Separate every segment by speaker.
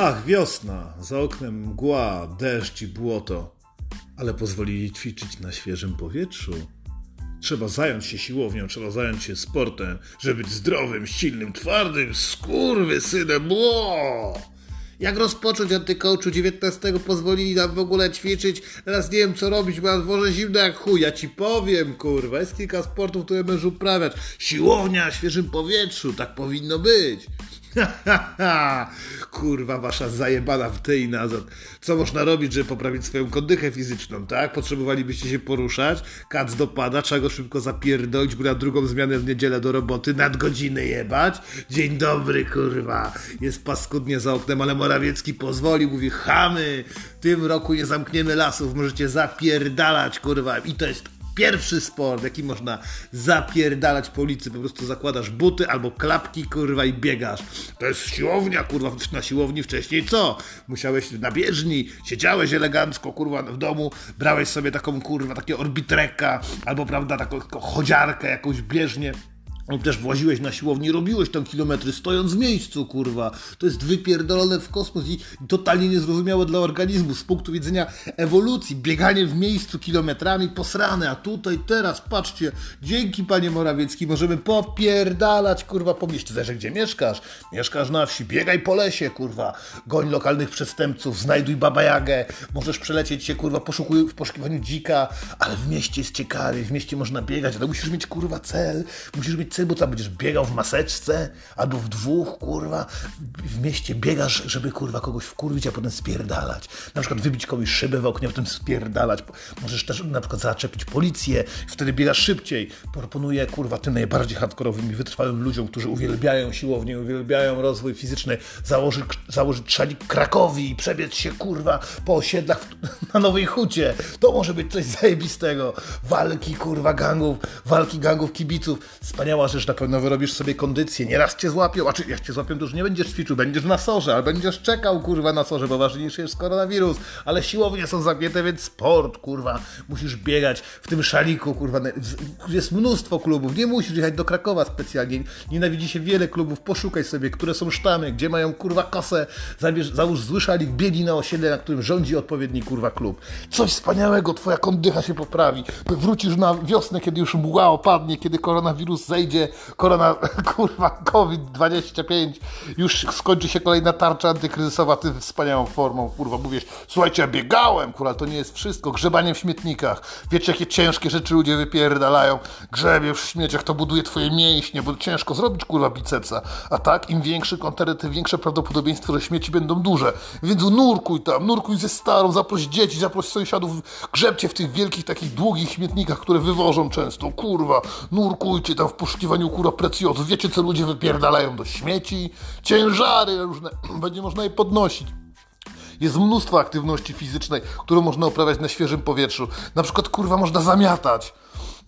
Speaker 1: Ach, wiosna, za oknem mgła, deszcz i błoto, ale pozwolili ćwiczyć na świeżym powietrzu. Trzeba zająć się siłownią, trzeba zająć się sportem, żeby być zdrowym, silnym, twardym, synem, bło! Jak rozpocząć antykołczu 19 pozwolili nam w ogóle ćwiczyć, teraz nie wiem co robić, na dworze zimno jak chuj, ja ci powiem, kurwa, jest kilka sportów, które możesz uprawiać. Siłownia, świeżym powietrzu, tak powinno być. Kurwa, wasza zajebana w tej nazad. Co można robić, żeby poprawić swoją kondychę fizyczną, tak? Potrzebowalibyście się poruszać, kac dopada, trzeba go szybko zapierdolić, bo na drugą zmianę w niedzielę do roboty, nadgodziny jebać. Dzień dobry, kurwa. Jest paskudnie za oknem, ale Morawiecki pozwolił, mówi, chamy, w tym roku nie zamkniemy lasów, możecie zapierdalać, kurwa. I to jest pierwszy sport, jaki można zapierdalać po ulicy, po prostu zakładasz buty albo klapki, kurwa, i biegasz. To jest siłownia, kurwa, na siłowni wcześniej co? Musiałeś na bieżni, siedziałeś elegancko, kurwa, w domu, brałeś sobie taką, kurwa, takie orbitreka, albo, prawda, taką, chodziarkę, jakąś bieżnię też właziłeś na siłowni, robiłeś tam kilometry, stojąc w miejscu, kurwa. To jest wypierdolone w kosmos i totalnie niezrozumiałe dla organizmu z punktu widzenia ewolucji. Bieganie w miejscu kilometrami posrane, a tutaj, teraz, patrzcie, dzięki panie Morawiecki możemy popierdalać, kurwa, po mieście. Zależy, gdzie mieszkasz. Mieszkasz na wsi, biegaj po lesie, kurwa. Goń lokalnych przestępców, znajduj babajagę, możesz przelecieć się, kurwa, poszukuj, w poszukiwaniu dzika, ale w mieście jest ciekawie, w mieście można biegać, ale musisz mieć, kurwa, cel, musisz mieć bo tam będziesz biegał w maseczce, albo w dwóch, kurwa, w mieście biegasz, żeby, kurwa, kogoś wkurwić, a potem spierdalać. Na przykład wybić komuś szybę w oknie, a potem spierdalać. Możesz też na przykład zaczepić policję, wtedy biegasz szybciej. Proponuję, kurwa, tym najbardziej hardkorowym i wytrwałym ludziom, którzy uwielbiają siłownię, uwielbiają rozwój fizyczny, założyć, założyć szalik Krakowi i przebiec się, kurwa, po osiedlach na Nowej Hucie. To może być coś zajebistego. Walki, kurwa, gangów, walki gangów kibiców. Wspaniała rzecz, na pewno wyrobisz sobie kondycję, nieraz cię złapią, a czy jak cię złapią, to już nie będziesz ćwiczył, będziesz na sorze, ale będziesz czekał, kurwa, na sorze, bo ważniejszy jest koronawirus, ale siłownie są zamknięte, więc sport, kurwa, musisz biegać w tym szaliku, kurwa, jest mnóstwo klubów, nie musisz jechać do Krakowa specjalnie, nienawidzi się wiele klubów, poszukaj sobie, które są sztamy, gdzie mają, kurwa, kosę, zabierz, załóż zły szalik, biegnij na osiedle, na którym rządzi odpowiedni, kurwa, klub. Coś wspaniałego, twoja kondycha się poprawi, wrócisz na wiosnę, kiedy już mgła opadnie, kiedy koronawirus zejdzie, korona, kurwa, COVID-25, już skończy się kolejna tarcza antykryzysowa tym wspaniałą formą, kurwa, mówisz, słuchajcie, ja biegałem, kurwa, to nie jest wszystko, grzebanie w śmietnikach, wiecie, jakie ciężkie rzeczy ludzie wypierdalają, grzebie w śmieciach, to buduje twoje mięśnie, bo ciężko zrobić, kurwa, bicepsa, a tak, im większy kontener, tym większe prawdopodobieństwo, że śmieci będą duże, więc nurkuj tam, nurkuj ze starą, zaproś dzieci, zaproś sąsiadów, grzebcie w tych wielkich, takich długich śmietnikach, które wywożą często, kurwa, nurkujcie tam w poszukiwaniu poszukiwaniu kura precjozu. Wiecie, co ludzie wypierdalają do śmieci? Ciężary różne. Będzie można je podnosić. Jest mnóstwo aktywności fizycznej, którą można uprawiać na świeżym powietrzu. Na przykład, kurwa, można zamiatać.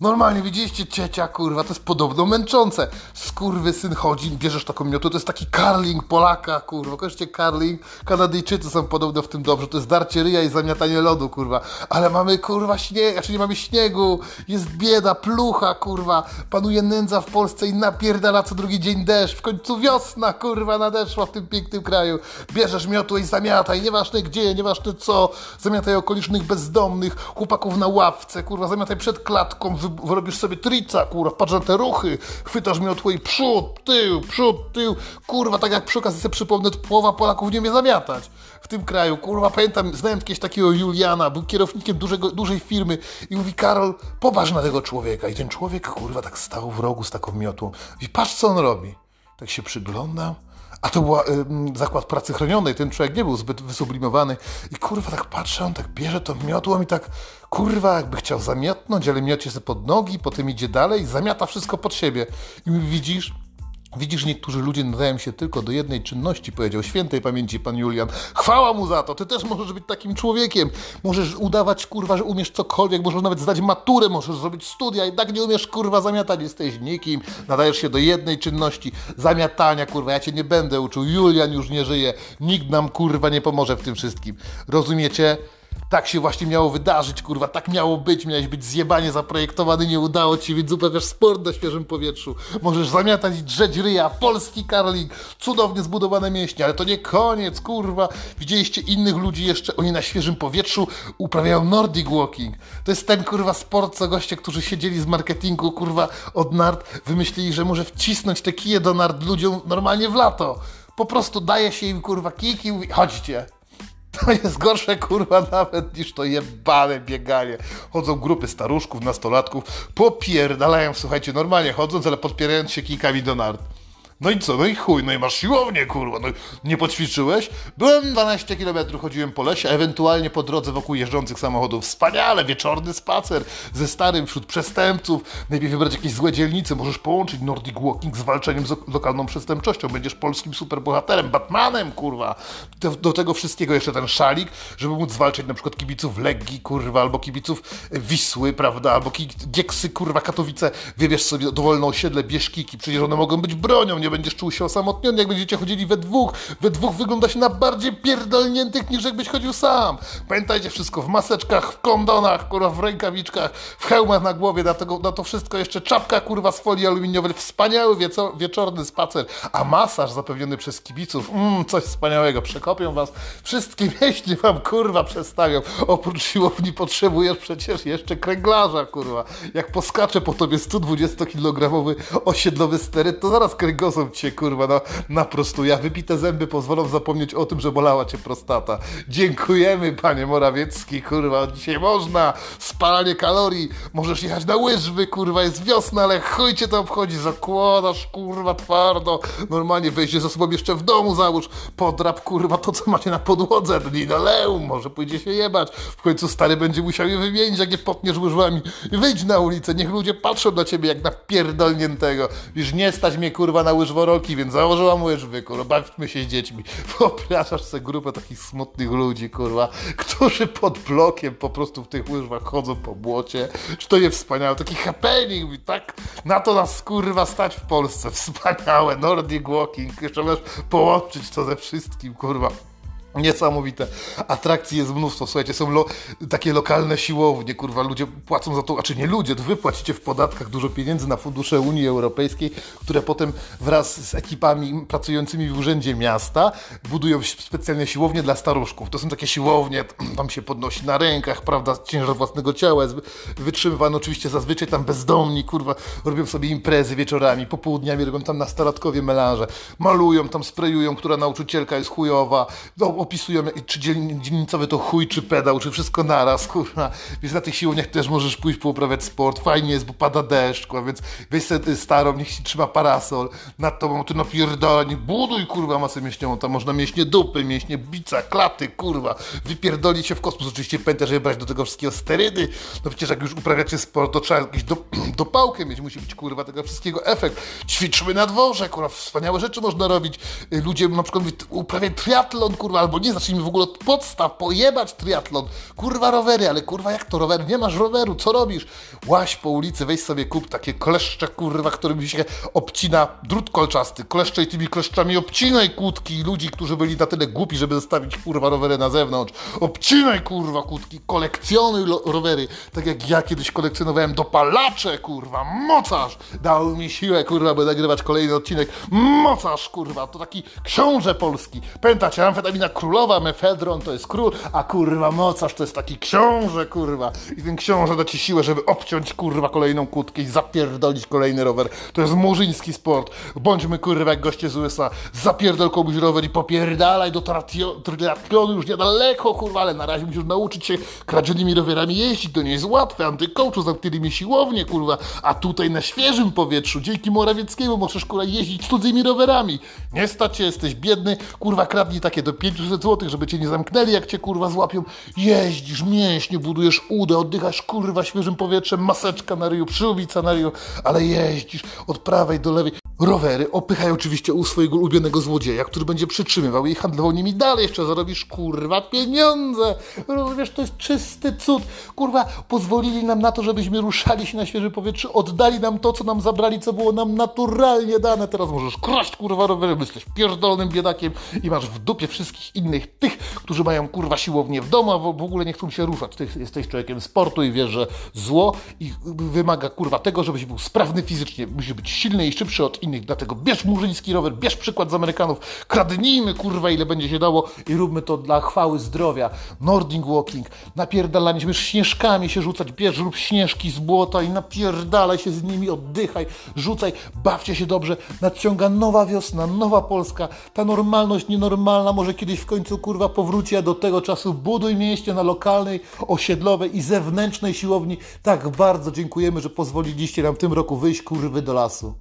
Speaker 1: Normalnie widzieliście ciecia, kurwa, to jest podobno męczące. Skurwy syn chodzi, bierzesz taką miotę, to jest taki karling Polaka, kurwa. Kojarzycie karling? Kanadyjczycy są podobno w tym dobrze. To jest darcie ryja i zamiatanie lodu, kurwa. Ale mamy, kurwa, śnieg, znaczy nie mamy śniegu, jest bieda, plucha, kurwa. Panuje nędza w Polsce i napierdala co drugi dzień deszcz. W końcu wiosna, kurwa, nadeszła w tym pięknym kraju. Bierzesz miotło i zamiataj, nieważne gdzie, nieważne co. Zamiataj okolicznych bezdomnych, chłopaków na ławce, kurwa, zamiataj przed klatką, robisz sobie trica, kurwa, patrz na te ruchy, chwytasz miotło i przód, tył, przód, tył, kurwa, tak jak przy okazji sobie przypomnę, połowa Polaków nie umie zamiatać w tym kraju, kurwa, pamiętam, znałem jakiegoś takiego Juliana, był kierownikiem dużego, dużej firmy i mówi, Karol, popatrz na tego człowieka. I ten człowiek, kurwa, tak stał w rogu z taką miotłą. I patrz, co on robi. Tak się przyglądał, a to był zakład pracy chronionej, ten człowiek nie był zbyt wysublimowany. I kurwa, tak patrzę, on tak bierze to miotło i tak, kurwa, jakby chciał zamiotnąć, ale miocie sobie pod nogi, potem idzie dalej zamiata wszystko pod siebie. I widzisz, Widzisz, niektórzy ludzie nadają się tylko do jednej czynności, powiedział świętej pamięci pan Julian. Chwała mu za to, ty też możesz być takim człowiekiem. Możesz udawać, kurwa, że umiesz cokolwiek, możesz nawet zdać maturę, możesz zrobić studia i tak nie umiesz, kurwa, zamiatać, jesteś nikim. Nadajesz się do jednej czynności, zamiatania, kurwa, ja cię nie będę uczył, Julian już nie żyje, nikt nam, kurwa, nie pomoże w tym wszystkim. Rozumiecie? Tak się właśnie miało wydarzyć, kurwa, tak miało być, miałeś być zjebanie zaprojektowany, nie udało ci, więc uprawiasz sport na świeżym powietrzu. Możesz zamiatać i drzeć ryja, polski karling, cudownie zbudowane mięśnie, ale to nie koniec, kurwa. Widzieliście innych ludzi jeszcze, oni na świeżym powietrzu uprawiają Nordic Walking. To jest ten, kurwa, sport, co goście, którzy siedzieli z marketingu, kurwa, od nart, wymyślili, że może wcisnąć te kije do nart ludziom normalnie w lato. Po prostu daje się im, kurwa, kijki i mówi, chodźcie. To jest gorsze kurwa nawet niż to jebane bieganie. Chodzą grupy staruszków, nastolatków, popierdalają, słuchajcie, normalnie chodząc, ale podpierając się kijkami do nart. No i co? No i chuj, no i masz siłownię, kurwa. No nie poćwiczyłeś? Byłem 12 km, chodziłem po lesie, ewentualnie po drodze wokół jeżdżących samochodów. Wspaniale, wieczorny spacer ze starym wśród przestępców. Najpierw wybrać jakieś złe dzielnice. Możesz połączyć Nordic Walking z walczeniem z lokalną przestępczością. Będziesz polskim superbohaterem, Batmanem, kurwa. Do, do tego wszystkiego jeszcze ten szalik, żeby móc zwalczać na przykład kibiców Legii, kurwa, albo kibiców Wisły, prawda, albo Gieksy, kurwa, Katowice. Wybierz sobie dowolne osiedle, bierz kiki, przecież one mogą być bronią, nie będziesz czuł się osamotniony, jak będziecie chodzili we dwóch. We dwóch wygląda się na bardziej pierdolniętych niż jakbyś chodził sam. Pamiętajcie wszystko w maseczkach, w kondonach, kurwa, w rękawiczkach, w hełmach na głowie, na, to wszystko jeszcze czapka, kurwa, z folii aluminiowej. Wspaniały wieco, wieczorny spacer, a masaż zapewniony przez kibiców, mmm, coś wspaniałego. Przekopią was, wszystkie mięśnie wam, kurwa, przestawią. Oprócz siłowni potrzebujesz przecież jeszcze kręglarza, kurwa. Jak poskacze po tobie 120-kilogramowy osiedlowy steryt, to zaraz kręgosłup cię, kurwa, no, naprostuja. Wypite zęby pozwolą zapomnieć o tym, że bolała cię prostata. Dziękujemy, panie Morawiecki, kurwa, dzisiaj można. Spalanie kalorii, możesz jechać na łyżwy, kurwa, jest wiosna, ale chuj cię to obchodzi. Zakładasz, kurwa, twardo. Normalnie wejdzie ze sobą jeszcze w domu, załóż, podrap, kurwa, to, co macie na podłodze, linoleum, może pójdzie się jebać. W końcu stary będzie musiał je wymienić, jak nie potniesz łyżwami. Wyjdź na ulicę, niech ludzie patrzą na ciebie jak na pierdolniętego. Już nie stać mnie, kurwa, na łyżwy łyżworoki, więc założyłam łyżwy, kurwa, bawmy się z dziećmi. Wyobrażasz sobie grupę takich smutnych ludzi, kurwa, którzy pod blokiem po prostu w tych łyżwach chodzą po błocie. Czy to nie wspaniałe? Taki happening, tak? Na to nas, kurwa, stać w Polsce. Wspaniałe, Nordic Walking. Jeszcze możesz połączyć to ze wszystkim, kurwa. Niesamowite. Atrakcji jest mnóstwo. Słuchajcie, są lo, takie lokalne siłownie, kurwa, ludzie płacą za to, a czy nie ludzie, to wy płacicie w podatkach dużo pieniędzy na fundusze Unii Europejskiej, które potem wraz z ekipami pracującymi w Urzędzie Miasta budują specjalne siłownie dla staruszków. To są takie siłownie, tam się podnosi na rękach, prawda, ciężar własnego ciała jest wytrzymywany. Oczywiście zazwyczaj tam bezdomni, kurwa, robią sobie imprezy wieczorami, popołudniami, robią tam nastolatkowie melanże, malują, tam sprayują, która nauczycielka jest chujowa, no, opisują, czy dzielnicowy to chuj, czy pedał, czy wszystko naraz, kurwa. Więc na tych siłowniach też możesz pójść pouprawiać sport. Fajnie jest, bo pada deszcz, kurwa, więc weź sobie starą, niech ci trzyma parasol. Nad tobą ty napierdala, nie buduj, kurwa, masę mięśniową. Tam można mięśnie dupy, mięśnie bica, klaty, kurwa. Wypierdoli się w kosmos. Oczywiście pamiętaj, żeby brać do tego wszystkiego sterydy. No przecież jak już uprawiacie sport, to trzeba jakieś do, dopałkę mieć. Musi być, kurwa, tego wszystkiego efekt. Ćwiczmy na dworze, kurwa, wspaniałe rzeczy można robić. Ludzie na przykład uprawiają triatlon, kurwa, albo nie, zacznijmy w ogóle od podstaw, pojebać triatlon, kurwa rowery, ale kurwa jak to rower, nie masz roweru, co robisz? Łaś po ulicy, weź sobie kup takie kleszcze, kurwa, którymi się obcina drut kolczasty, kleszcze i tymi kleszczami obcinaj kłódki ludzi, którzy byli na tyle głupi, żeby zostawić kurwa rowery na zewnątrz, obcinaj kurwa kłódki, kolekcjonuj rowery, tak jak ja kiedyś kolekcjonowałem dopalacze, kurwa, mocarz, dał mi siłę, kurwa, by nagrywać kolejny odcinek, mocarz, kurwa, to taki książę polski, pamiętacie, amfetamina królowa, mefedron to jest król, a kurwa mocarz to jest taki książę, kurwa. I ten książę da ci siłę, żeby obciąć kurwa kolejną kłódkę i zapierdolić kolejny rower. To jest murzyński sport. Bądźmy kurwa jak goście z USA. Zapierdol komuś rower i popierdalaj do triatlonu już niedaleko, kurwa, ale na razie musisz nauczyć się kradzionymi rowerami jeździć. To nie jest łatwe. Antykołczu zamknęli mi siłownię, kurwa. A tutaj na świeżym powietrzu, dzięki Morawieckiemu możesz kurwa jeździć cudzymi rowerami. Nie stać się, jesteś biedny, kurwa kradnij takie do 500 zł, żeby cię nie zamknęli, jak cię kurwa złapią. Jeździsz, mięśnie, budujesz udę, oddychasz kurwa świeżym powietrzem, maseczka na ryju, przyłbica na ryju, ale jeździsz od prawej do lewej.
Speaker 2: Rowery, opychaj oczywiście u swojego ulubionego złodzieja, który będzie przytrzymywał je i handlował nimi dalej, jeszcze zarobisz kurwa pieniądze. Rozumiesz, to jest czysty cud. Kurwa, pozwolili nam na to, żebyśmy ruszali się na świeże powietrze, oddali nam to, co nam zabrali, co było nam naturalnie dane. Teraz możesz kraść kurwa rowery, bo jesteś pierdolonym biedakiem i masz w dupie wszystkich innych tych, którzy mają kurwa siłownię w domu, a w ogóle nie chcą się ruszać. Ty jesteś człowiekiem sportu i wiesz, że zło i wymaga kurwa tego, żebyś był sprawny fizycznie, musi być silny i szybszy od innych, dlatego bierz murzyński rower, bierz przykład z Amerykanów, kradnijmy kurwa ile będzie się dało i róbmy to dla chwały zdrowia. Nordic walking, napierdalanie się, śnieżkami się rzucać, bierz rób śnieżki z błota i napierdalaj się z nimi, oddychaj, rzucaj, bawcie się dobrze, nadciąga nowa wiosna, nowa Polska, ta normalność nienormalna może kiedyś w końcu kurwa powróci, a do tego czasu buduj mięśnie na lokalnej, osiedlowej i zewnętrznej siłowni. Tak bardzo dziękujemy, że pozwoliliście nam w tym roku wyjść kurwy do lasu.